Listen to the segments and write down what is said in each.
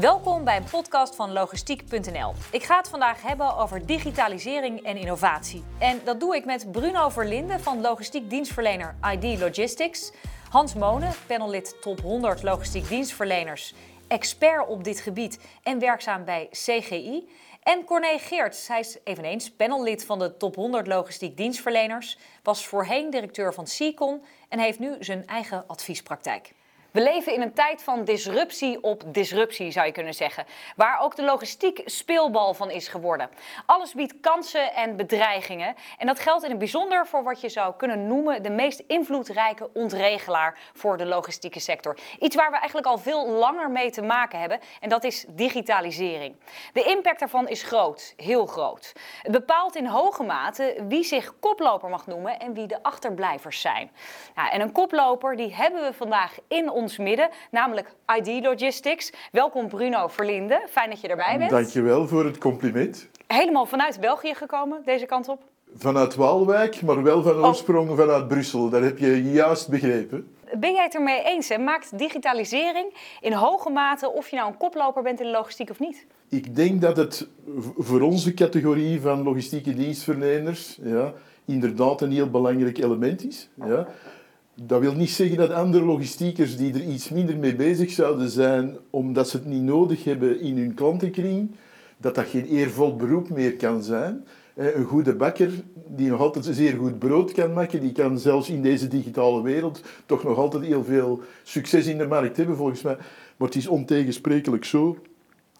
Welkom bij een podcast van logistiek.nl. Ik ga het vandaag hebben over digitalisering en innovatie. En dat doe ik met Bruno Verlinde van logistiek dienstverlener ID Logistics, Hans Monen, panellid top 100 logistiek dienstverleners, expert op dit gebied en werkzaam bij CGI. En Corné Geerts, hij is eveneens panellid van de top 100 logistiek dienstverleners, was voorheen directeur van Seacon en heeft nu zijn eigen adviespraktijk. We leven in een tijd van disruptie op disruptie, zou je kunnen zeggen. Waar ook de logistiek speelbal van is geworden. Alles biedt kansen en bedreigingen. En dat geldt in het bijzonder voor wat je zou kunnen noemen de meest invloedrijke ontregelaar voor de logistieke sector. Iets waar we eigenlijk al veel langer mee te maken hebben. En dat is digitalisering. De impact daarvan is groot, heel groot. Het bepaalt in hoge mate wie zich koploper mag noemen en wie de achterblijvers zijn. Nou, en een koploper die hebben we vandaag in ons midden, namelijk ID Logistics. Welkom Bruno Verlinde, fijn dat je erbij bent. Dankjewel voor het compliment. Helemaal vanuit België gekomen, deze kant op? Vanuit Waalwijk, maar wel van Oh. oorsprong vanuit Brussel. Dat heb je juist begrepen. Ben jij het ermee eens? Hè? Maakt digitalisering in hoge mate of je nou een koploper bent in de logistiek of niet? Ik denk dat het voor onze categorie van logistieke dienstverleners ja, inderdaad een heel belangrijk element is. Ja. Dat wil niet zeggen dat andere logistiekers die er iets minder mee bezig zouden zijn, omdat ze het niet nodig hebben in hun klantenkring, dat dat geen eervol beroep meer kan zijn. Een goede bakker die nog altijd zeer goed brood kan maken, die kan zelfs in deze digitale wereld toch nog altijd heel veel succes in de markt hebben, volgens mij. Maar het is ontegensprekelijk zo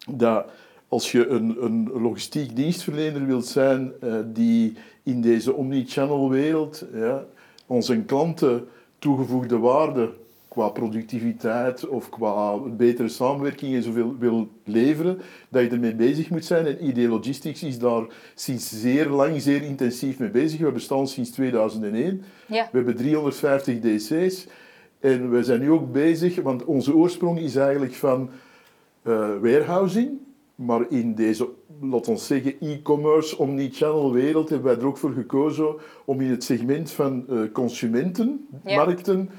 dat als je een, een logistiek dienstverlener wilt zijn eh, die in deze omnichannel wereld ja, onze klanten toegevoegde waarde qua productiviteit of qua betere samenwerking en zoveel wil leveren, dat je ermee bezig moet zijn. En ID Logistics is daar sinds zeer lang, zeer intensief mee bezig. We bestaan sinds 2001. Ja. We hebben 350 DC's. En we zijn nu ook bezig, want onze oorsprong is eigenlijk van eh, warehousing. Maar in deze, laten we zeggen, e-commerce, omnichannel wereld hebben wij er ook voor gekozen om in het segment van eh, consumentenmarkten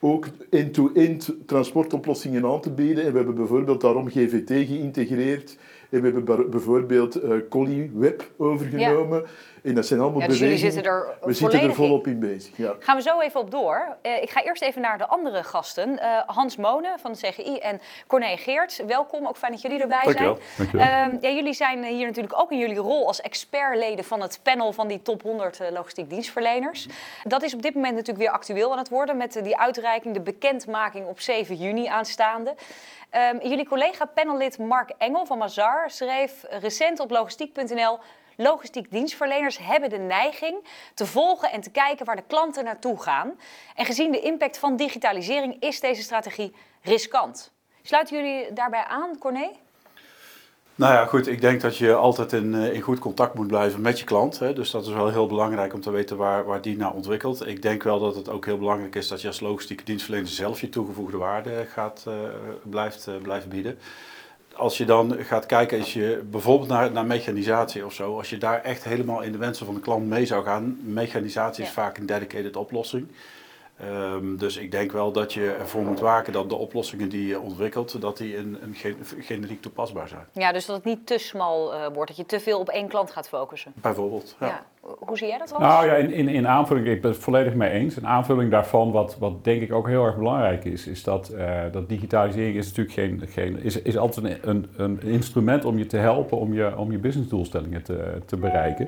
ook end-to-end transportoplossingen aan te bieden. En we hebben bijvoorbeeld daarom GVT geïntegreerd. En we hebben bijvoorbeeld ColliWeb overgenomen. En dat zijn allemaal Ja, dus jullie zitten er We zitten er volop in bezig. Ja. Gaan we zo even op door. Eh, ik ga eerst even naar de andere gasten. Eh, Hans Monen van de CGI en Corné Geerts. Welkom, ook fijn dat jullie erbij zijn. Dankjewel. Ehm, ja, jullie zijn hier natuurlijk ook in jullie rol als expertleden van het panel van die top 100 eh, logistiek dienstverleners. Dat is op dit moment natuurlijk weer actueel aan het worden met die uitreiking, de bekendmaking op 7 juni aanstaande. Ehm, jullie collega panellid Mark Engel van Mazar schreef recent op logistiek.nl Logistiek dienstverleners hebben de neiging te volgen en te kijken waar de klanten naartoe gaan. En gezien de impact van digitalisering is deze strategie riskant. Sluiten jullie daarbij aan, Corné? Nou ja, goed. Ik denk dat je altijd in, eh, in goed contact moet blijven met je klant. Hè. Dus dat is wel heel belangrijk om te weten waar, waar die naar ontwikkelt. Ik denk wel dat het ook heel belangrijk is dat je als logistieke dienstverlener zelf je toegevoegde waarde gaat, eh, blijft, eh, blijft bieden. Als je dan gaat kijken, als je bijvoorbeeld naar, naar mechanisatie of zo, als je daar echt helemaal in de wensen van de klant mee zou gaan, mechanisatie is Ja. vaak een dedicated oplossing. Ehm, dus ik denk wel dat je ervoor moet waken dat de oplossingen die je ontwikkelt, dat die een, een gen- generiek toepasbaar zijn. Ja, dus dat het niet te smal eh, wordt, dat je te veel op één klant gaat focussen. Bijvoorbeeld. Ja. Ja. Hoe zie jij dat, Hans? Nou ja, in, in, in aanvulling, ik ben het volledig mee eens. Een aanvulling daarvan, wat, wat denk ik ook heel erg belangrijk is, is dat, eh, dat digitalisering is natuurlijk geen, geen, is, is altijd een, een, een instrument om je te helpen om je, om je businessdoelstellingen te, te bereiken.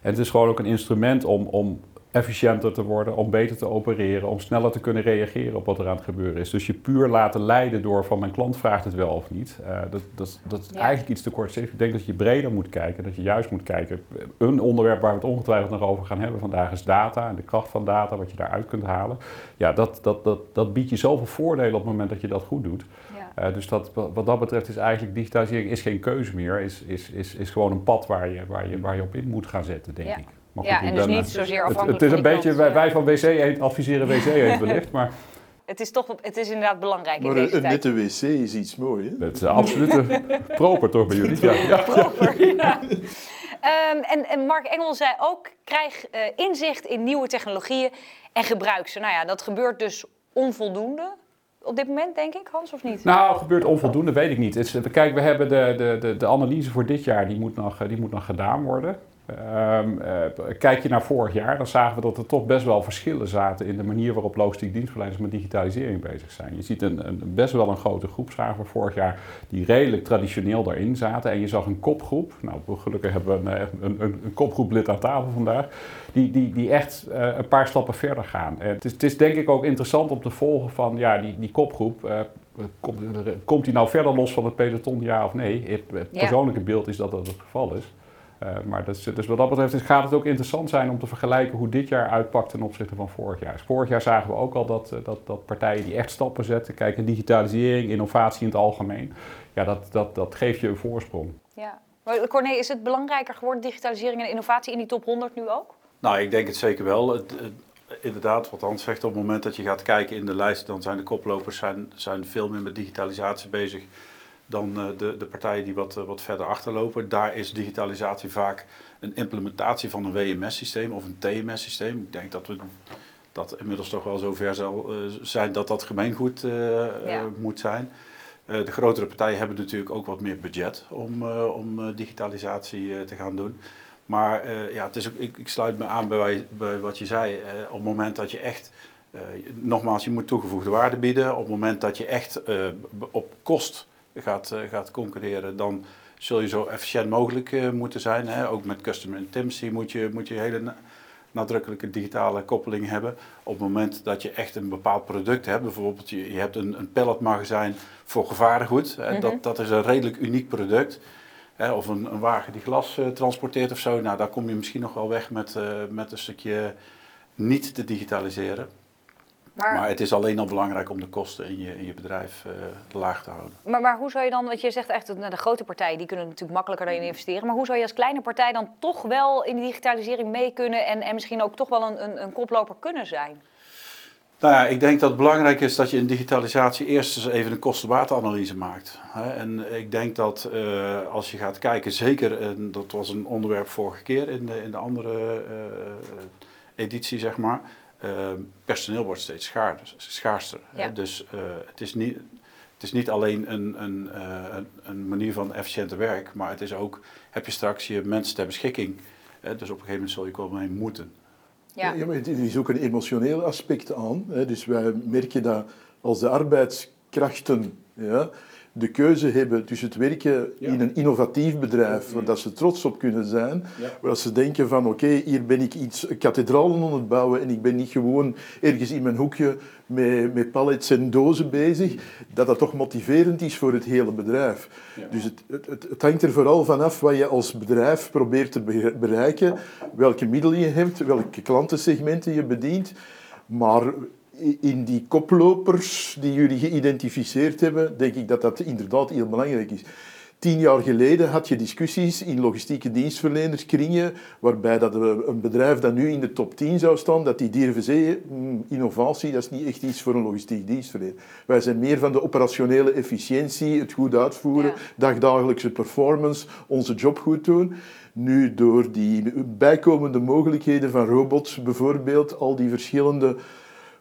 En het is gewoon ook een instrument om, om efficiënter te worden, om beter te opereren, om sneller te kunnen reageren op wat er aan het gebeuren is. Dus je puur laten leiden door van mijn klant vraagt het wel of niet. eh, dat, dat, dat is Ja. eigenlijk iets te kortzichtig. Ik denk dat je breder moet kijken, dat je juist moet kijken. Een onderwerp waar we het ongetwijfeld nog over gaan hebben vandaag is data en de kracht van data, wat je daaruit kunt halen. Ja, dat, dat, dat, dat biedt je zoveel voordelen op het moment dat je dat goed doet. Ja. Eh, dus dat, wat wat dat betreft is eigenlijk digitalisering is geen keuze meer, is, is, is, is gewoon een pad waar je, waar, je, waar je op in moet gaan zetten, denk Ja. ik. Maar Ja, en dus ben, niet zozeer het, afhankelijk het is van een beetje, wij, van WC Eend adviseren WC Eend wellicht, maar Het is toch, het is inderdaad belangrijk in deze een, een tijd. nette wc is iets moois. Hè? het is absoluut een proper toch bij jullie. Ja, ja. Ja. Ehm, en, en Mark Engel zei ook, krijg eh, inzicht in nieuwe technologieën en gebruik ze. Nou ja, dat gebeurt dus onvoldoende. op dit moment, denk ik, Hans, of niet? Nou, gebeurt onvoldoende, weet ik niet. Het is- kijk, we hebben de, de, de, de analyse voor dit jaar, die moet nog, eh, die moet nog gedaan worden. Ehm, eh, kijk je naar vorig jaar, dan zagen we dat er toch best wel verschillen zaten in de manier waarop logistiek dienstverleners met digitalisering bezig zijn. Je ziet een, een, best wel een grote groep, zagen we vorig jaar, die redelijk traditioneel daarin zaten. En je zag een kopgroep, nou gelukkig hebben we een, een, een, een kopgroep lid aan tafel vandaag, die, die, die echt eh, een paar stappen verder gaan. En het, is, het is denk ik ook interessant om te volgen van ja, die, die kopgroep. eh, Komt, komt die nou verder los van het peloton, ja of nee? Het, persoonlijke beeld is dat dat het geval is. Eh, maar dat is, dus wat dat betreft is- gaat het ook interessant zijn om te vergelijken hoe dit jaar uitpakt ten opzichte van vorig jaar. Dus vorig jaar zagen we ook al dat, eh, dat, dat partijen die echt stappen zetten, kijken digitalisering, innovatie in het algemeen, ja, dat, dat, dat geeft je een voorsprong. Ja. Maar Corné, is het belangrijker geworden, digitalisering en innovatie in die top 100 nu ook? Nou, ik denk het zeker wel. Het, het- inderdaad, wat Hans zegt, op het moment dat je gaat kijken in de lijst, dan zijn de koplopers zijn, zijn veel meer met digitalisatie bezig dan eh, de, de partijen die wat, eh, wat verder achterlopen. Daar is digitalisatie vaak een implementatie van een WMS-systeem of een TMS-systeem. Ik denk dat we dat inmiddels toch wel zover zal eh, zijn dat dat gemeengoed Ja. moet zijn. De grotere partijen hebben natuurlijk ook wat meer budget om, om digitalisatie te gaan doen. Maar ja, het is ook, ik, ik sluit me aan bij, bij wat je zei. Op het moment dat je echt, nogmaals, je moet toegevoegde waarde bieden. Op het moment dat je echt op kost gaat, eh, gaat concurreren, dan zul je zo efficiënt mogelijk eh, moeten zijn. Hè? Ook met customer intimacy moet je, moet je hele na- nadrukkelijke digitale koppeling hebben. Op het moment dat je echt een bepaald product hebt, bijvoorbeeld je, je hebt een, een palletmagazijn voor gevaargoed. Hè? dat, dat is een redelijk uniek product. Hè, of een, een wagen die glas eh, transporteert of zo. Nou, daar kom je misschien nog wel weg met, met een stukje niet te digitaliseren. Maar, Maar het is alleen al belangrijk om de kosten in je, in je bedrijf eh, laag te houden. maar, maar hoe zou je dan, want je zegt echt, nou, de grote partijen die kunnen natuurlijk makkelijker daarin investeren. Maar hoe zou je als kleine partij dan toch wel in die digitalisering mee kunnen en, en misschien ook toch wel een, een, een koploper kunnen zijn? Nou ja, ik denk dat het belangrijk is dat je in digitalisatie eerst eens even een kostenbatenanalyse maakt. En ik denk dat eh, als je gaat kijken, zeker, en dat was een onderwerp vorige keer in de, in de andere eh, editie, zeg maar. Eh, personeel wordt steeds schaarder, schaarster. Ja. Dus eh, het, is niet, het is niet alleen een, een, eh, een, een manier van efficiënte werk, maar het is ook, heb je straks je mensen ter beschikking. Hè. Dus op een gegeven moment zul je er wel mee moeten. Ja. Ja, maar er is ook een emotioneel aspect aan. Hè. Dus wij merken dat als de arbeidskrachten ja, de keuze hebben tussen het werken Ja. in een innovatief bedrijf, waar dat ze trots op kunnen zijn, Ja. waar ze denken van oké, hier ben ik iets kathedralen aan het bouwen en ik ben niet gewoon ergens in mijn hoekje met, met pallets en dozen bezig, dat dat toch motiverend is voor het hele bedrijf. Dus het, het, het, hangt er vooral vanaf wat je als bedrijf probeert te be- bereiken, welke middelen je hebt, welke klantensegmenten je bedient. Maar in die koplopers die jullie geïdentificeerd hebben, denk ik dat dat inderdaad heel belangrijk is. Tien jaar geleden had je discussies in logistieke dienstverlenerskringen, waarbij dat een bedrijf dat nu in de top 10 zou staan, dat die durven zeggen, "Hmm, innovatie, dat is niet echt iets voor een logistiek dienstverlener. Wij zijn meer van de operationele efficiëntie, het goed uitvoeren, Ja. dagdagelijkse performance, onze job goed doen. Nu, door die bijkomende mogelijkheden van robots bijvoorbeeld, al die verschillende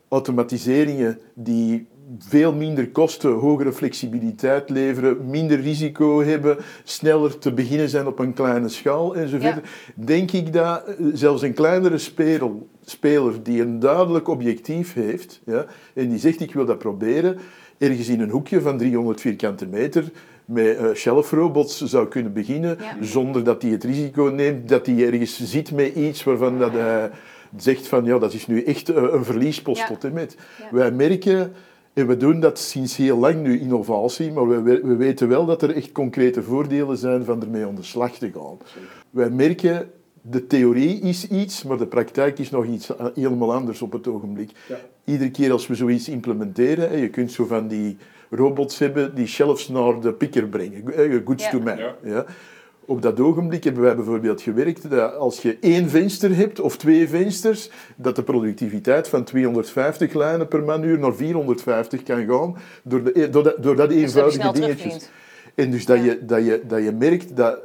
automatiseringen die veel minder kosten, hogere flexibiliteit leveren, minder risico hebben, sneller te beginnen zijn op een kleine schaal enzovoort. Denk ik dat eh, zelfs een kleinere speler, speler die een duidelijk objectief heeft ja, en die zegt ik wil dat proberen, ergens in een hoekje van 300 vierkante meter met eh shelf-robots zou kunnen beginnen, Ja. zonder dat hij het risico neemt dat hij ergens zit met iets waarvan dat hij zegt van ja, dat is nu echt eh, een verliespost Ja. tot en met. Ja. Wij merken, en we doen dat sinds heel lang nu, innovatie, maar we, we- we weten wel dat er echt concrete voordelen zijn van ermee aan de slag te gaan. Wij merken, de theorie is iets, maar de praktijk is nog iets eh, helemaal anders op het ogenblik. Ja. Iedere keer als we zoiets implementeren, je kunt zo van die robots hebben die shelves naar de picker brengen, eh, goods Ja. to man. Ja. Op dat ogenblik hebben wij bijvoorbeeld gewerkt dat als je één venster hebt of twee vensters, dat de productiviteit van 250 lijnen per manuur naar 450 kan gaan door, de, door, dat, door dat Dus dat eenvoudige dingetjes. terugverdient. En dus dat, Ja. je, dat, je, dat je merkt dat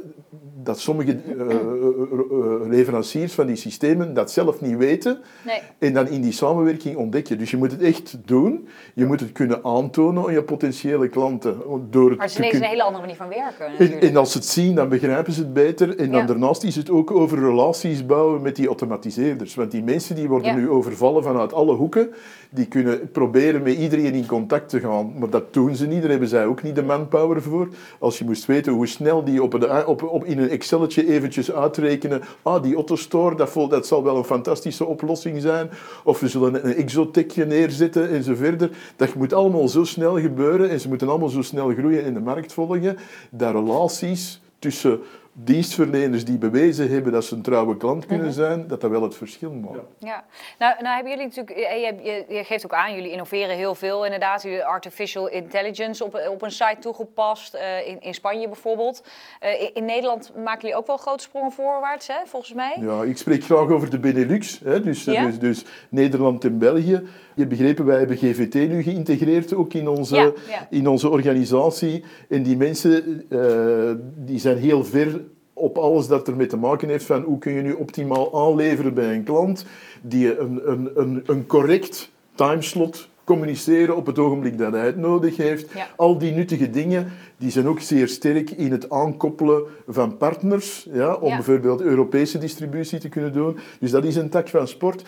dat sommige uh, uh, leveranciers van die systemen dat zelf niet weten. Nee. En dan in die samenwerking ontdek je. Dus je moet het echt doen. Je moet het kunnen aantonen aan je potentiële klanten. Door het maar ze te is kun- een hele andere manier van werken en, en als ze het zien, dan begrijpen ze het beter. En dan Ja. daarnaast is het ook over relaties bouwen met die automatiseerders. Want die mensen die worden Ja. nu overvallen vanuit alle hoeken. Die kunnen proberen met iedereen in contact te gaan. Maar dat doen ze niet. Daar hebben zij ook niet de manpower voor. Als je moest weten hoe snel die op, een, op, op, in een Excelletje eventjes uitrekenen. Ah, die Autostore, dat, dat zal wel een fantastische oplossing zijn. Of we zullen een exotechje neerzetten en zo verder. Dat moet allemaal zo snel gebeuren. En ze moeten allemaal zo snel groeien en de markt volgen. Dat relaties tussen dienstverleners die bewezen hebben dat ze een trouwe klant kunnen Mhm. zijn, dat dat wel het verschil maakt. Ja, nou, nou hebben jullie natuurlijk, je, je, je geeft ook aan, jullie innoveren heel veel inderdaad. Jullie artificial intelligence op, op een site toegepast, eh, in, in Spanje bijvoorbeeld. Eh, in, in Nederland maken jullie ook wel grote sprongen voorwaarts, hè, volgens mij. Ja, ik spreek graag over de Benelux, hè, dus, Ja? dus, dus Nederland en België. Je hebt begrepen, wij hebben GVT nu geïntegreerd ook in onze, Ja, ja. in onze organisatie. En die mensen eh, die zijn heel ver op alles dat ermee te maken heeft van hoe kun je nu optimaal aanleveren bij een klant die een, een, een, een correct timeslot communiceren op het ogenblik dat hij het nodig heeft. Ja. Al die nuttige dingen die zijn ook zeer sterk in het aankoppelen van partners, ja, om Ja. bijvoorbeeld Europese distributie te kunnen doen. Dus dat is een tak van sport.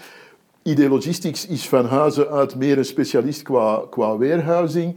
ID Logistics is van huizen uit meer een specialist qua, qua warehousing.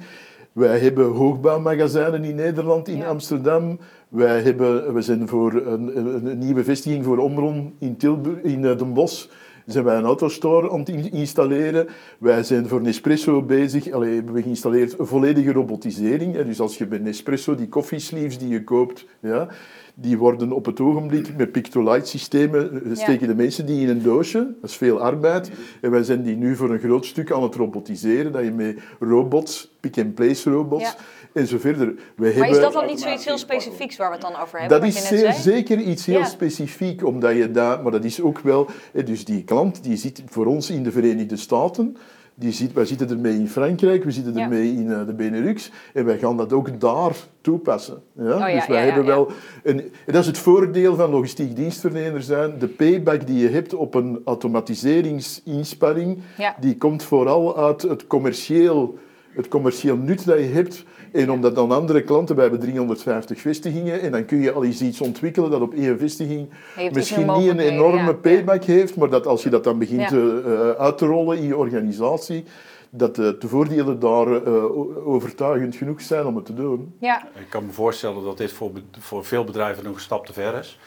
Wij hebben hoogbouwmagazijnen in Nederland, in Ja. Amsterdam. Wij hebben, we zijn voor een, een, een nieuwe vestiging voor Omron in, Tilburg, in eh, Den Bosch. Zijn wij een autostore aan het in- installeren. Wij zijn voor Nespresso bezig. Allee, hebben we geïnstalleerd volledige robotisering. Dus als je bij Nespresso die koffiesleeves die je koopt, ja, die worden op het ogenblik met Pictolite systemen, eh, steken de mensen die in een doosje. Dat is veel arbeid. En wij zijn die nu voor een groot stuk aan het robotiseren. Dat je met robots, pick-and-place robots Ja. En zo verder. Wij Maar is dat dan niet zoiets heel specifieks waar we het dan over hebben? dat is je net zeer, zei? zeker iets heel Ja. specifiek, omdat je daar, maar dat is ook wel, hè, dus die klant die zit voor ons in de Verenigde Staten, die zit, wij zitten ermee in Frankrijk, we zitten Ja. ermee in eh, de Benelux en wij gaan dat ook daar toepassen. Ja? Oh ja, dus wij ja, ja, hebben ja. wel, een, en dat is het voordeel van logistiek dienstverlener zijn, de payback die je hebt op een automatiseringsinspanning, Ja. die komt vooral uit het commercieel, het commercieel nut dat je hebt. En omdat dan andere klanten, wij hebben 350 vestigingen, en dan kun je al eens iets ontwikkelen dat op één vestiging iets misschien niet een enorme ja. payback heeft, maar dat als je dat dan begint Ja. te, eh, uit te rollen in je organisatie, dat de, de voordelen daar eh, overtuigend genoeg zijn om het te doen. Ja, Ik kan me voorstellen dat dit voor, voor veel bedrijven nog een stap te ver is.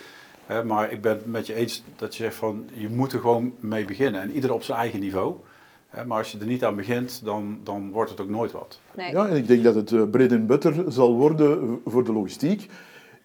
Hè, maar ik ben het met je eens dat je zegt van je moet er gewoon mee beginnen. En ieder op zijn eigen niveau. Maar als je er niet aan begint, dan, dan wordt het ook nooit wat. nee. Ja, en ik denk dat het eh, bread and butter zal worden voor de logistiek.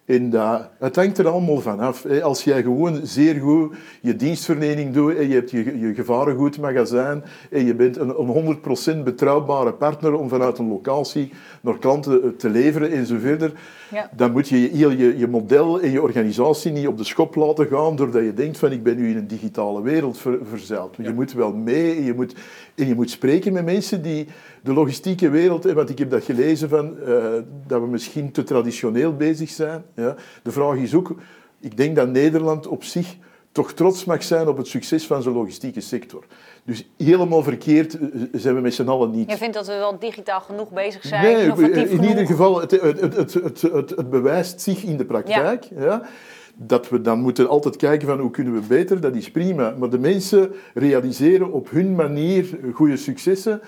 En dat, het hangt er allemaal van af. Als jij gewoon zeer goed je dienstverlening doet en je hebt je, je gevarengoedmagazijn en je bent een, een 100% betrouwbare partner om vanuit een locatie naar klanten eh, te leveren en zo verder, Ja. dan moet je heel je, je model en je organisatie niet op de schop laten gaan doordat je denkt van ik ben nu in een digitale wereld ver, verzeild. Je moet wel mee en je moet, en je moet spreken met mensen die de logistieke wereld, want ik heb dat gelezen van eh, dat we misschien te traditioneel bezig zijn. Ja. De vraag is ook, ik denk dat Nederland op zich toch trots mag zijn op het succes van zijn logistieke sector. Dus helemaal verkeerd eh, zijn we met z'n allen niet. Je vindt dat we wel digitaal genoeg bezig zijn, Nee, innovatief in genoeg? ieder geval, het, het, het, het, het, het, het bewijst zich in de praktijk. Ja. Dat we dan moeten altijd kijken van hoe kunnen we beter, dat is prima. Maar de mensen realiseren op hun manier goede successen.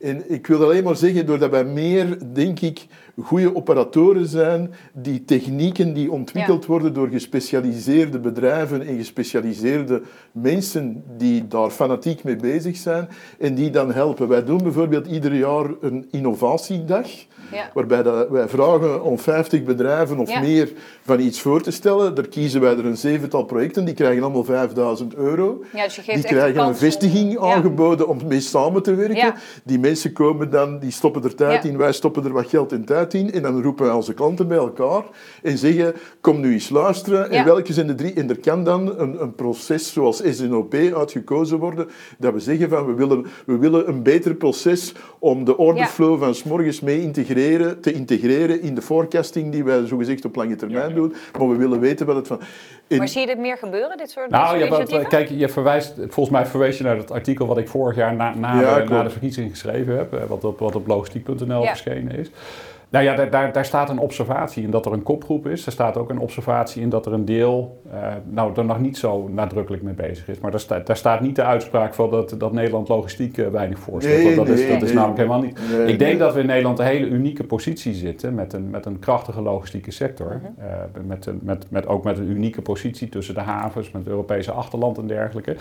En ik wil alleen maar zeggen, doordat wij meer, denk ik, goede operatoren zijn, die technieken die ontwikkeld worden door gespecialiseerde bedrijven en gespecialiseerde mensen die daar fanatiek mee bezig zijn en die dan helpen. Wij doen bijvoorbeeld ieder jaar een innovatiedag. Ja. Waarbij dat wij vragen om 50 bedrijven of Ja. meer van iets voor te stellen. Daar kiezen wij er een zevental projecten, die krijgen allemaal 5000 euro. Ja, dus je geeft Die krijgen een vestiging aangeboden om mee samen te werken. Die mensen komen dan, die stoppen er tijd in, wij stoppen er wat geld en tijd in en dan roepen wij onze klanten bij elkaar en zeggen, kom nu eens luisteren. En Ja. welke zijn de drie? En er kan dan een, een proces zoals SNOP uitgekozen worden, dat we zeggen van, we willen, we willen een beter proces om de orderflow van 's morgens mee integreren, te integreren in de forecasting die wij zogezegd op lange termijn doen. Maar we willen weten wat het van... Maar zie je dit meer gebeuren, dit soort, Nou, ja, kijk, je verwijst, volgens mij verwees je naar het artikel wat ik vorig jaar na, na, Ja, de, na de verkiezing geschreven heb, eh, wat op, wat op logistiek.nl Ja. verschenen is. Nou ja, daar, daar, daar staat een observatie in dat er een kopgroep is. Er staat ook een observatie in dat er een deel, eh, nou, er nog niet zo nadrukkelijk mee bezig is. Maar daar, staat daar staat niet de uitspraak van dat, dat Nederland logistiek eh, weinig voorstelt. Nee, Want dat, is, nee, dat is namelijk helemaal niet. Nee, ik denk nee. dat we in Nederland een hele unieke positie zitten met een, met een krachtige logistieke sector. Eh, met, een- met, met, ook met een unieke positie tussen de havens, met het Europese achterland en dergelijke.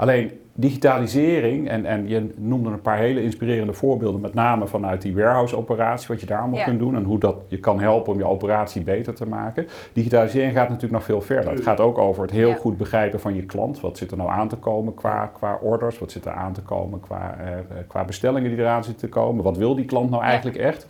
Alleen digitalisering, en, en je noemde een paar hele inspirerende voorbeelden, met name vanuit die warehouse-operatie, wat je daar allemaal Ja. kunt doen en hoe dat je kan helpen om je operatie beter te maken. Digitalisering gaat natuurlijk nog veel verder. Het gaat ook over het heel Ja. goed begrijpen van je klant. Wat zit er nou aan te komen qua, qua orders? Wat zit er aan te komen qua, eh, eh, qua bestellingen die eraan zitten te komen? Wat wil die klant nou Ja. eigenlijk echt?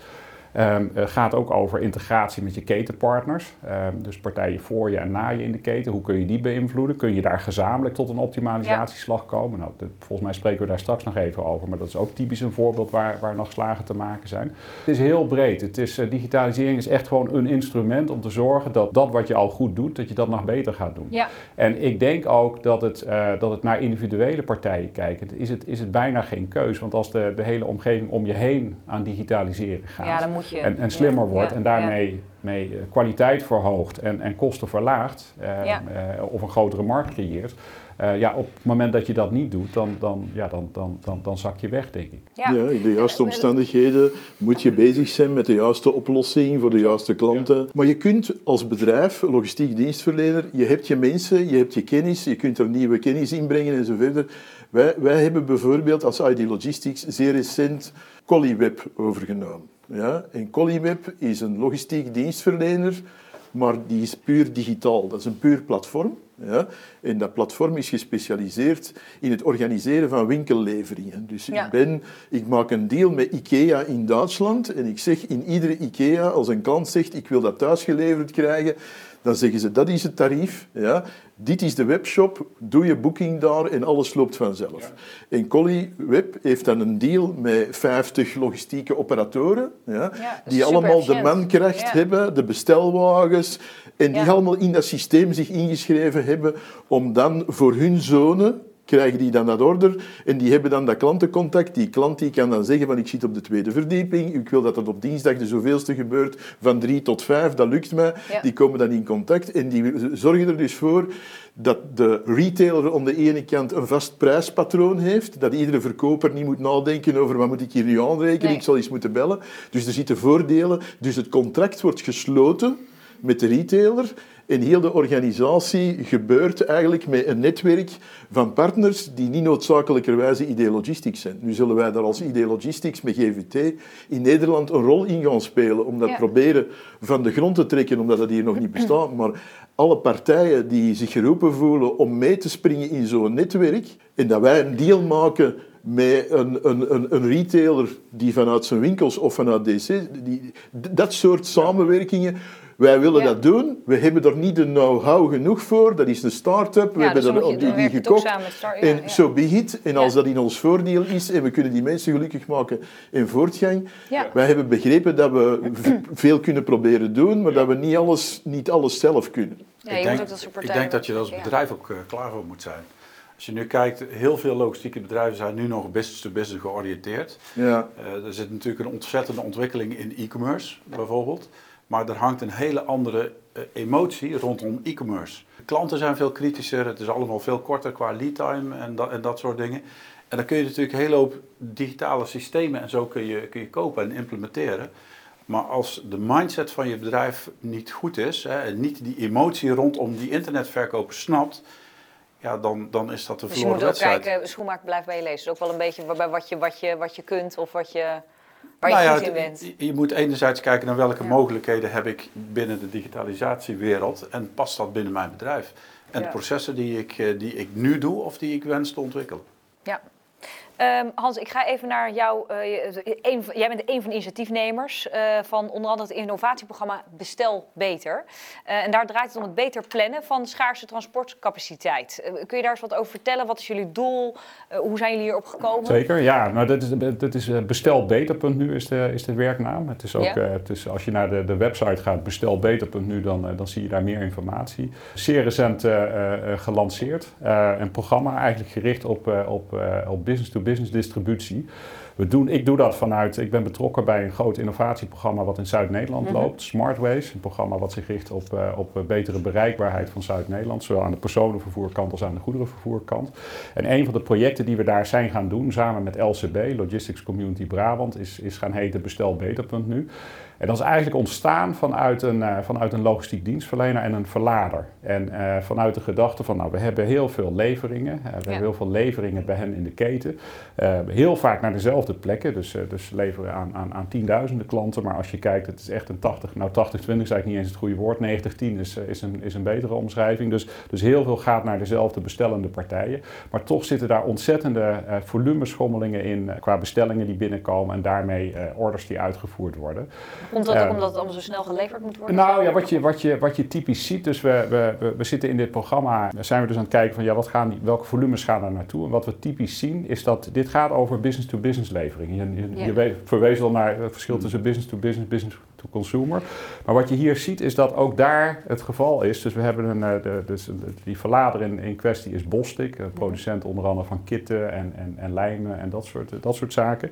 Het gaat ook over integratie met je ketenpartners. Ehm, dus partijen voor je en na je in de keten. Hoe kun je die beïnvloeden? Kun je daar gezamenlijk tot een optimalisatieslag komen? Nou, de- volgens mij spreken we daar straks nog even over. Maar dat is ook typisch een voorbeeld waar, waar nog slagen te maken zijn. Het is heel breed. Het is, eh, digitalisering is echt gewoon een instrument om te zorgen dat dat wat je al goed doet, dat je dat nog beter gaat doen. Ja, En ik denk ook dat het, eh, dat het naar individuele partijen kijkt. Is het, is het bijna geen keus. Want als de, de hele omgeving om je heen aan digitaliseren gaat ja, je... en, en slimmer ja, wordt ja, en daarmee mee, eh, kwaliteit verhoogt en, en kosten verlaagt eh, Ja. eh, of een grotere markt creëert. eh, ja, op het moment dat je dat niet doet, dan, dan, ja, dan, dan, dan, dan zak je weg, denk ik. Ja. Ja, in de juiste omstandigheden moet je bezig zijn met de juiste oplossing voor de juiste klanten. Maar je kunt als bedrijf, logistiek dienstverlener, je hebt je mensen, je hebt je kennis, je kunt er nieuwe kennis inbrengen en zo verder. Wij, wij hebben bijvoorbeeld als ID Logistics zeer recent Collyweb overgenomen. Ja? En Collyweb is een logistiek dienstverlener, maar die is puur digitaal. Dat is een puur platform. Ja? En dat platform is gespecialiseerd in het organiseren van winkelleveringen. Dus Ja. ik, ben, ik maak een deal met IKEA in Duitsland en ik zeg in iedere IKEA, als een klant zegt ik wil dat thuis geleverd krijgen, dan zeggen ze dat is het tarief. Ja? Dit is de webshop, doe je boeking daar en alles loopt vanzelf. En Collie Web heeft dan een deal met 50 logistieke operatoren, ja? Die allemaal de mankracht Ja. hebben, de bestelwagens, en die allemaal in dat systeem zich ingeschreven hebben om dan voor hun zone krijgen die dan dat order en die hebben dan dat klantencontact. Die klant die kan dan zeggen van ik zit op de tweede verdieping, ik wil dat dat op dinsdag de zoveelste gebeurt, van drie tot vijf, dat lukt mij. Ja. Die komen dan in contact en die zorgen er dus voor dat de retailer aan de ene kant een vast prijspatroon heeft, dat iedere verkoper niet moet nadenken over wat moet ik hier nu aanrekenen, Nee. ik zal eens moeten bellen. Dus er zitten voordelen. Dus het contract wordt gesloten met de retailer en heel de organisatie gebeurt eigenlijk met een netwerk van partners die niet noodzakelijkerwijze ID Logistics zijn. Nu zullen wij daar als ID Logistics met GVT in Nederland een rol in gaan spelen om dat Ja. proberen van de grond te trekken, omdat dat hier nog niet bestaat. Maar alle partijen die zich geroepen voelen om mee te springen in zo'n netwerk en dat wij een deal maken met een, een, een, een retailer die vanuit zijn winkels of vanuit DC, die, dat soort samenwerkingen, wij willen Ja. dat doen. We hebben er niet de know-how genoeg voor. Dat is een start-up. We Ja, hebben dus er die, die gekocht. en ja. zo be it. En als Ja. dat in ons voordeel is en we kunnen die mensen gelukkig maken in voortgang. Ja. Wij hebben begrepen dat we veel kunnen proberen doen, maar dat we niet alles, niet alles zelf kunnen. Ja, ik, denk, ik denk dat je er als Ja. bedrijf ook eh, klaar voor moet zijn. Als je nu kijkt, heel veel logistieke bedrijven zijn nu nog business-to-business georiënteerd. Ja. Eh, er zit natuurlijk een ontzettende ontwikkeling in e-commerce bijvoorbeeld. Maar er hangt een hele andere eh, emotie rondom e-commerce. Klanten zijn veel kritischer, het is allemaal veel korter qua lead time en, dat- en dat soort dingen. En dan kun je natuurlijk een hele hoop digitale systemen en zo kun je, kun je kopen en implementeren. Maar als de mindset van je bedrijf niet goed is hè, en niet die emotie rondom die internetverkoper snapt, ja, dan, dan is dat een Dus je verloren moet ook wedstrijd. kijken, schoenmaker blijft bij je lezen. Dus ook wel een beetje waarbij wat je, wat je, wat je kunt of wat je, waar je Nou ja, in bent. Je moet enerzijds kijken naar welke Ja. mogelijkheden heb ik binnen de digitalisatiewereld en past dat binnen mijn bedrijf. En de processen die ik, eh, die ik nu doe of die ik wens te ontwikkelen. Ja. Ehm, Hans, ik ga even naar jou. Uh, een, jij bent een van de initiatiefnemers uh, van onder andere het innovatieprogramma Bestel Beter. Uh, en daar draait het om het beter plannen van schaarse transportcapaciteit. kun je daar eens wat over vertellen? Wat is jullie doel? hoe zijn jullie hierop gekomen? Zeker, ja. Nou, dat is, dat is bestelbeter.nu is de, is de werknaam. Het is ook, ja. het is, als je naar de, de website gaat, bestelbeter.nu, dan, dan zie je daar meer informatie. Zeer recent gelanceerd. een programma eigenlijk gericht op, op, op business-to-business business distributie. We doen, ik doe dat vanuit, ik ben betrokken bij een groot innovatieprogramma wat in Zuid-Nederland mhm. loopt, Smartways. Een programma wat zich richt op, uh, op betere bereikbaarheid van Zuid-Nederland, zowel aan de personenvervoerkant als aan de goederenvervoerkant. En een van de projecten die we daar zijn gaan doen, samen met LCB, Logistics Community Brabant, is, is gaan heten Bestelbeter.nu. En dat is eigenlijk ontstaan vanuit een, uh, vanuit een logistiek dienstverlener en een verlader. En uh, vanuit de gedachte van, nou, we hebben heel veel leveringen. Uh, we hebben heel veel leveringen bij hen in de keten. heel vaak naar dezelfde plekken. Dus, dus leveren aan, aan, aan tienduizenden klanten. Maar als je kijkt, het is echt een 80, nou 80-20 is eigenlijk niet eens het goede woord. 90-10 is, is, een, is een betere omschrijving. Dus, dus heel veel gaat naar dezelfde bestellende partijen. Maar toch zitten daar ontzettende volumeschommelingen in qua bestellingen die binnenkomen. En daarmee orders die uitgevoerd worden. Komt dat ook omdat het allemaal zo snel geleverd moet worden? Nou ja, wat je, wat je, wat je typisch ziet, dus we, we, we zitten in dit programma, zijn we dus aan het kijken van ja, wat gaan die, welke volumes gaan daar naartoe? En wat we typisch zien is dat dit gaat over business-to-business levering. Je, je, je verwees al naar het verschil tussen business-to-business, business to consumer. Maar wat je hier ziet is dat ook daar het geval is. Dus we hebben een, eh, de, dus die verlader in, in kwestie is Bostik, een producent onder andere van kitten en, en, en lijmen en dat soort, dat soort zaken.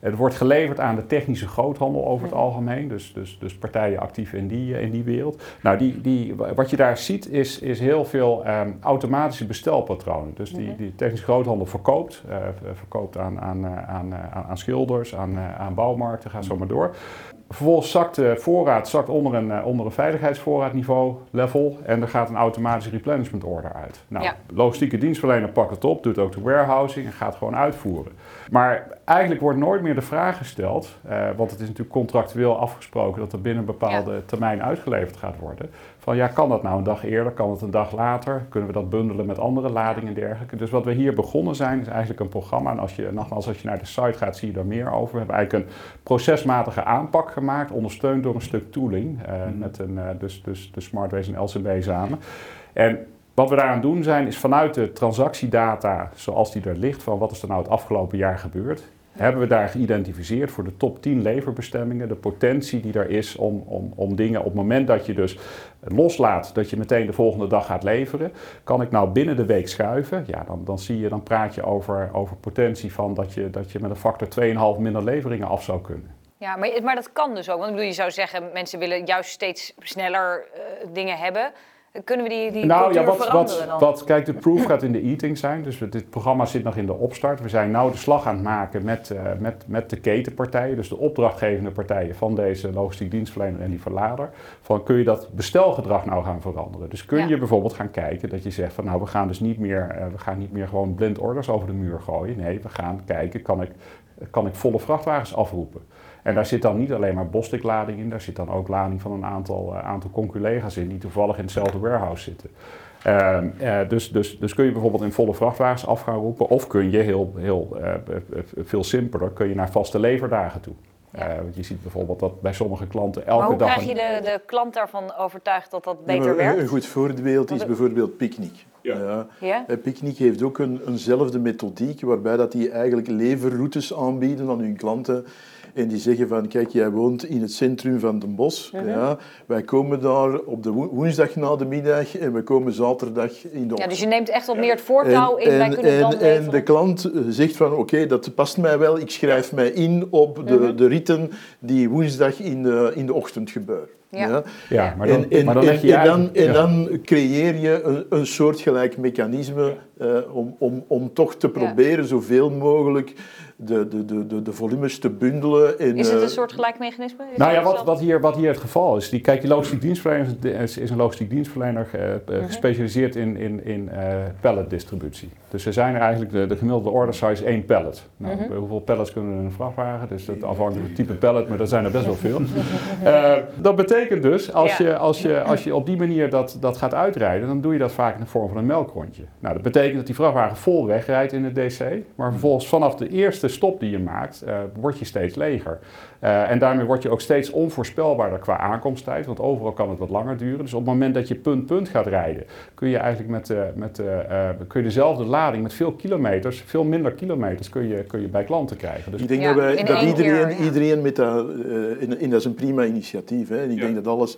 Het wordt geleverd aan de technische groothandel over het algemeen, dus, dus, dus partijen actief in die, eh, in die wereld. Nou, die, die, wat je daar ziet is, is heel veel um, automatische bestelpatronen. Dus die, die technische groothandel verkoopt, uh, verkoopt aan, aan, aan, aan, schilders, aan, aan bouwmarkten, gaat zo maar door. Vervolgens zakt de voorraad zakt onder, een, onder een veiligheidsvoorraadniveau level en er gaat een automatische replenishment order uit. Nou, logistieke dienstverlener pakt het op, doet ook de warehousing en gaat gewoon uitvoeren. Maar eigenlijk wordt nooit meer de vraag gesteld, uh, want het is natuurlijk contractueel afgesproken dat er binnen een bepaalde termijn uitgeleverd gaat worden. Van ja, kan dat nou een dag eerder, kan het een dag later? Kunnen we dat bundelen met andere ladingen en dergelijke? Dus wat we hier begonnen zijn, is eigenlijk een programma. En als je, nogmaals, als je naar de site gaat, zie je daar meer over. We hebben eigenlijk een procesmatige aanpak gemaakt, ondersteund door een stuk tooling. Uh, Met een, uh, dus, dus de Smartways en LCB samen. En wat we daaraan doen zijn, is vanuit de transactiedata zoals die er ligt, van wat is er nou het afgelopen jaar gebeurd, hebben we daar geïdentificeerd voor de top 10 leverbestemmingen, de potentie die er is om, om, om dingen op het moment dat je dus loslaat, dat je meteen de volgende dag gaat leveren, kan ik nou binnen de week schuiven? Ja, dan, dan zie je, dan praat je over, over potentie van dat je, dat je met een factor 2,5 minder leveringen af zou kunnen. Ja, maar, maar dat kan dus ook. Want ik bedoel, je zou zeggen, mensen willen juist steeds sneller uh, dingen hebben. Kunnen we die, die nou, ja, wat, wat, wat, kijk, de proof gaat in de eating zijn. Dus dit programma zit nog in de opstart. We zijn nou de slag aan het maken met, uh, met, met de ketenpartijen. Dus de opdrachtgevende partijen van deze logistiek dienstverlener en die verlader. Van kun je dat bestelgedrag nou gaan veranderen? Dus kun je bijvoorbeeld gaan kijken dat je zegt van nou we gaan dus niet meer, uh, we gaan niet meer gewoon blind orders over de muur gooien. Nee, we gaan kijken, kan ik, kan ik volle vrachtwagens afroepen? En daar zit dan niet alleen maar Bostik-lading in, daar zit dan ook lading van een aantal, uh, aantal conculega's in die toevallig in hetzelfde warehouse zitten. Uh, uh, dus, dus, dus kun je bijvoorbeeld in volle vrachtwagens af gaan roepen, of kun je heel, heel uh, veel simpeler, kun je naar vaste leverdagen toe. Ja. want je ziet bijvoorbeeld dat bij sommige klanten elke maar hoe dag. krijg je de, de klant daarvan overtuigd dat dat beter ja, werkt? Een goed voorbeeld is bijvoorbeeld Picnic. Ja. Ja. Picnic heeft ook een, eenzelfde methodiek waarbij dat die eigenlijk leverroutes aanbieden aan hun klanten. En die zeggen van, kijk, jij woont in het centrum van Den Bosch. Mhm. ja, wij komen daar op de woensdag na de middag en we komen zaterdag in de ochtend. Ja, dus je neemt echt wat meer het voortouw in. En, kunnen dan en de klant eh, zegt van, oké, dat past mij wel. Ik schrijf mij in op de, mhm. de ritten die woensdag in de, in de ochtend gebeuren. Ja. ja. maar dan, en, maar dan, en, en, dan, en dan creëer je een, een soortgelijk mechanisme uh, om, om, om toch te proberen zoveel mogelijk de, de, de, de, volumes te bundelen. In, is het een eh, soort gelijk mechanisme? nou ja, wat, wat, hier, wat hier het geval is. Die, kijk, die logistiek dienstverlener is, is een logistiek dienstverlener uh, uh, gespecialiseerd in, in, in uh, palletdistributie. Dus er zijn er eigenlijk, de, de gemiddelde order size één pallet. Nou, uh mhm. -huh. Hoeveel pallets kunnen er in een vrachtwagen? Dus dat afhankelijk van het type pallet, maar dat zijn er best wel veel. dat betekent dus, als, ja. je, als, je, als je op die manier dat, dat gaat uitrijden, dan doe je dat vaak in de vorm van een melkrondje. Nou, dat betekent betekent dat die vrachtwagen vol wegrijdt in het DC. Maar vervolgens vanaf de eerste stop die je maakt, uh, word je steeds leger. Uh, en daarmee word je ook steeds onvoorspelbaarder qua aankomsttijd. Want overal kan het wat langer duren. Dus op het moment dat je punt-punt gaat rijden, kun je eigenlijk met, uh, met kun je dezelfde lading met veel kilometers, veel minder kilometers, kun je, kun je bij klanten krijgen. Dus ik denk dat, wij, dat iedereen, keer, ja. iedereen met dat, in, in, dat is een prima initiatief. Hè. En ik denk dat alles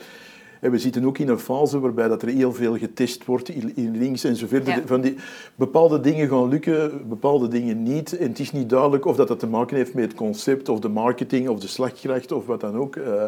en we zitten ook in een fase waarbij dat er heel veel getest wordt in links en zo verder. Van die, bepaalde dingen gaan lukken, bepaalde dingen niet. En het is niet duidelijk of dat, dat te maken heeft met het concept of de marketing of de slagkracht of wat dan ook. Uh,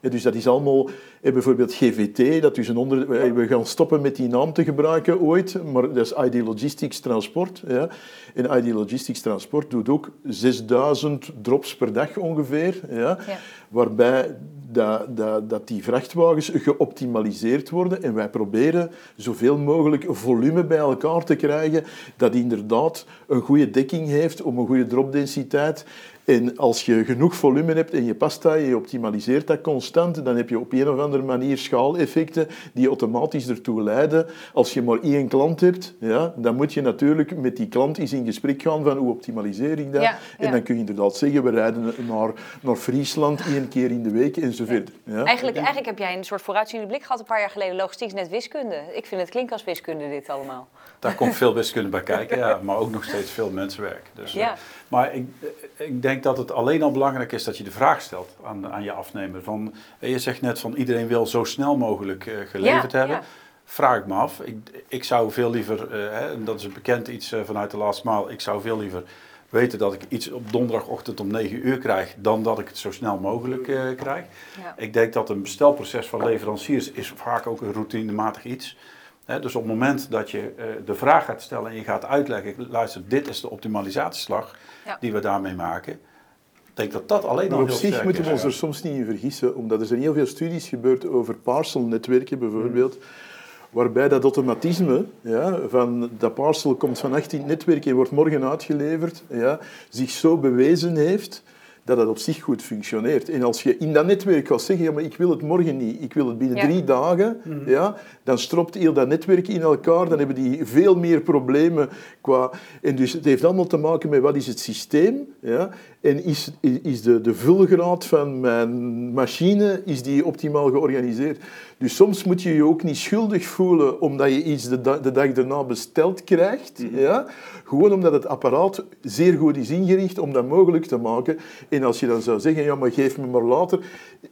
dus dat is allemaal, bijvoorbeeld GVT, dat is een onder, we gaan stoppen met die naam te gebruiken ooit, maar dat is ID Logistics Transport. Ja. En ID Logistics Transport doet ook 6000 drops per dag ongeveer, ja, ja. waarbij dat, dat, dat die vrachtwagens geoptimaliseerd worden en wij proberen zoveel mogelijk volume bij elkaar te krijgen dat inderdaad een goede dekking heeft om een goede dropdensiteit en als je genoeg volume hebt en je past dat, je optimaliseert dat constant, dan heb je op een of andere manier schaaleffecten die automatisch ertoe leiden. Als je maar één klant hebt, ja, dan moet je natuurlijk met die klant eens in gesprek gaan van hoe optimaliseer ik dat. En dan kun je inderdaad zeggen, we rijden naar, naar Friesland één keer in de week enzovoort. Ja. Eigenlijk, eigenlijk heb jij een soort vooruitziende blik gehad een paar jaar geleden. Logistiek is net wiskunde. Ik vind het klinkt als wiskunde dit allemaal. Daar komt veel wiskunde bij kijken, ja, maar ook nog steeds veel mensenwerk. Dus, ja. Eh, maar ik, ik denk dat het alleen al belangrijk is dat je de vraag stelt aan, aan je afnemer. Van, eh, je zegt net van iedereen wil zo snel mogelijk uh, geleverd hebben. Vraag ik me af. Ik, ik zou veel liever, uh, hè, en dat is een bekend iets vanuit de laatste maal, ik zou veel liever weten dat ik iets op donderdagochtend om 9 uur krijg, dan dat ik het zo snel mogelijk krijg. Ja. Ik denk dat een bestelproces van leveranciers is vaak ook een routinematig iets dus op het moment dat je uh, de vraag gaat stellen en je gaat uitleggen, luister, dit is de optimalisatieslag ja. die we daarmee maken. Ik denk dat dat alleen al op zich moeten we ons er soms niet in vergissen, omdat er zijn heel veel studies gebeurd over parcelnetwerken bijvoorbeeld, hmm. waarbij dat automatisme ja, van dat parcel komt van 18 netwerken en wordt morgen uitgeleverd, ja, zich zo bewezen heeft dat het op zich goed functioneert. En als je in dat netwerk gaat zeggen, ja, maar ik wil het morgen niet, ik wil het binnen drie dagen, mhm. ja, dan stropt heel dat netwerk in elkaar, dan hebben die veel meer problemen qua... En dus het heeft allemaal te maken met wat is het systeem, ja, en is, is de, de vulgraad van mijn machine is die optimaal georganiseerd. Dus soms moet je je ook niet schuldig voelen omdat je iets de, de dag daarna besteld krijgt. Mhm. Ja? Gewoon omdat het apparaat zeer goed is ingericht om dat mogelijk te maken. En als je dan zou zeggen, ja, maar geef me maar later.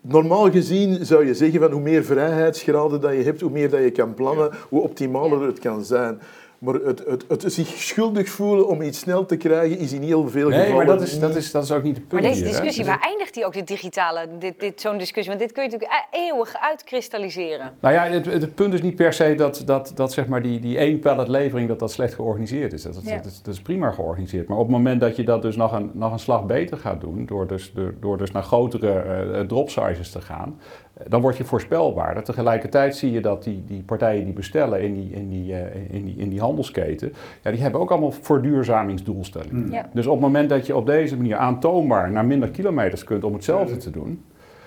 Normaal gezien zou je zeggen van hoe meer vrijheidsgraden dat je hebt, hoe meer dat je kan plannen, hoe optimaler het kan zijn. Maar het, het, het, zich schuldig voelen om iets snel te krijgen is in heel veel nee, gevallen. Nee, maar dat is, dat, is, dat is ook niet het punt. Maar deze discussie, waar eindigt die ook, dit digitale, dit, dit, zo'n discussie? Want dit kun je natuurlijk e- eeuwig uitkristalliseren. Nou ja, het, het, punt is niet per se dat, dat, dat zeg maar die, die één palletlevering dat dat slecht georganiseerd is. Dat, dat, is, dat is prima georganiseerd. Maar op het moment dat je dat dus nog een, nog een slag beter gaat doen, door dus, door, door dus naar grotere uh, drop sizes te gaan, dan word je voorspelbaarder. Tegelijkertijd zie je dat die, die partijen die bestellen in die, in die, uh, in die, in die handelsketen, ja, die hebben ook allemaal verduurzamingsdoelstellingen. Mm. Dus op het moment dat je op deze manier aantoonbaar naar minder kilometers kunt om hetzelfde te doen,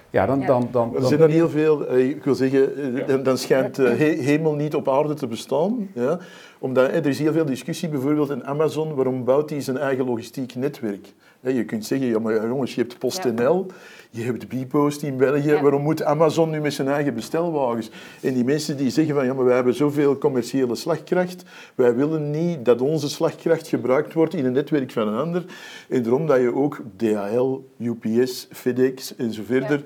ja, dan, dan, dan, er zijn dan heel veel, eh, ik wil zeggen, eh, dan schijnt hemel niet op aarde te bestaan. Ja? Omdat, er is heel veel discussie bijvoorbeeld in Amazon, waarom bouwt hij zijn eigen logistiek netwerk? Je kunt zeggen, ja maar jongens, je hebt PostNL, je hebt Bpost in België, waarom moet Amazon nu met zijn eigen bestelwagens? En die mensen die zeggen van, ja maar wij hebben zoveel commerciële slagkracht, wij willen niet dat onze slagkracht gebruikt wordt in een netwerk van een ander. En daarom dat je ook DHL, UPS, FedEx en zo verder,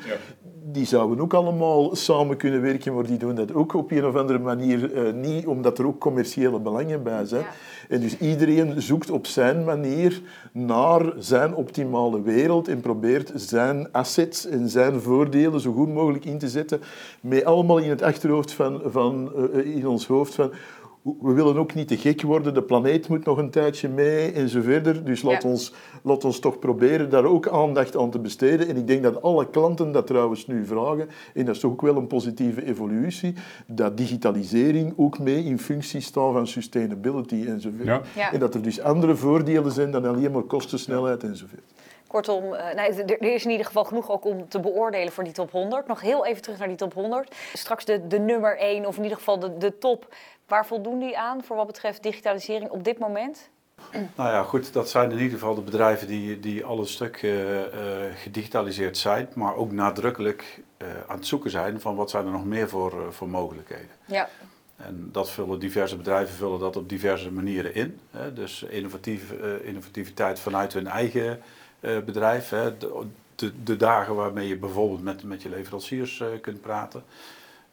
die zouden ook allemaal samen kunnen werken, maar die doen dat ook op een of andere manier uh, niet, omdat er ook commerciële belangen bij zijn. En dus iedereen zoekt op zijn manier naar zijn optimale wereld en probeert zijn assets en zijn voordelen zo goed mogelijk in te zetten, met allemaal in het achterhoofd van, van uh, in ons hoofd van we willen ook niet te gek worden, de planeet moet nog een tijdje mee en zo verder. Dus laat, ons, laat ons toch proberen daar ook aandacht aan te besteden. En ik denk dat alle klanten dat trouwens nu vragen, en dat is toch ook wel een positieve evolutie, dat digitalisering ook mee in functie staat van sustainability en zo verder. En dat er dus andere voordelen zijn dan alleen maar kostensnelheid en zo verder. Kortom, uh, nee, er is in ieder geval genoeg ook om te beoordelen voor die top 100. Nog heel even terug naar die top 100. Straks de, de nummer 1 of in ieder geval de, de top. Waar voldoen die aan voor wat betreft digitalisering op dit moment? Nou ja, goed, dat zijn in ieder geval de bedrijven die, die al een stuk uh, uh, gedigitaliseerd zijn, maar ook nadrukkelijk uh, aan het zoeken zijn van wat zijn er nog meer voor, voor mogelijkheden. Ja. En dat vullen diverse bedrijven vullen dat op diverse manieren in. Hè. Dus innovatief, innovativiteit vanuit hun eigen bedrijf. Hè. De, de, de, dagen waarmee je bijvoorbeeld met, met je leveranciers kunt praten.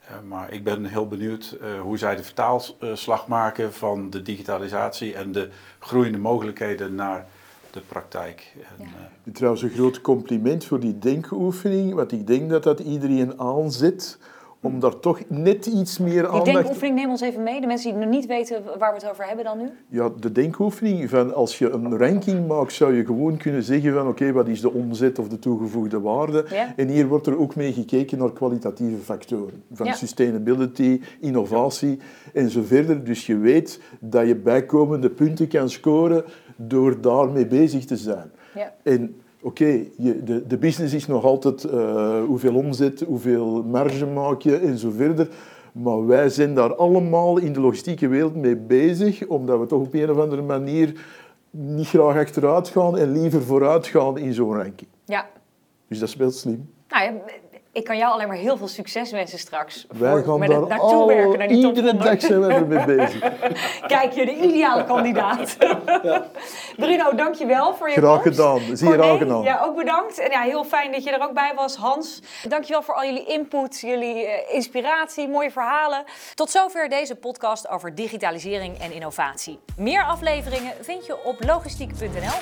Eh, maar ik ben heel benieuwd uh, hoe zij de vertaalslag maken van de digitalisatie en de groeiende mogelijkheden naar de praktijk. En, uh... Trouwens, een groot compliment voor die denkoefening, want ik denk dat dat iedereen aanzet om daar toch net iets meer aandacht... Die denkoefening, neem ons even mee. De mensen die nog niet weten waar we het over hebben dan nu. Ja, de denkoefening van als je een ranking maakt, zou je gewoon kunnen zeggen van oké, wat is de omzet of de toegevoegde waarde? Ja. En hier wordt er ook mee gekeken naar kwalitatieve factoren. Van Ja. sustainability, innovatie en zo verder. Dus je weet dat je bijkomende punten kan scoren door daarmee bezig te zijn. Ja. En oké, de, de business is nog altijd eh, hoeveel omzet, hoeveel marge maak je en zo verder. Maar wij zijn daar allemaal in de logistieke wereld mee bezig, omdat we toch op een of andere manier niet graag achteruit gaan en liever vooruit gaan in zo'n ranking. Ja. Dus dat is wel slim. Nou ja, ik kan jou alleen maar heel veel succes wensen straks. Wij voor- gaan met daar het naartoe werken naar die top iedere 100. dag zijn we ermee bezig. Kijk, je de ideale kandidaat. Bruno, dankjewel voor je Graag komst. gedaan, zeer Corné, aangenaam. Ja, ook bedankt. En ja, heel fijn dat je er ook bij was, Hans. Dankjewel voor al jullie input, jullie eh, inspiratie, mooie verhalen. Tot zover deze podcast over digitalisering en innovatie. Meer afleveringen vind je op logistiek.nl.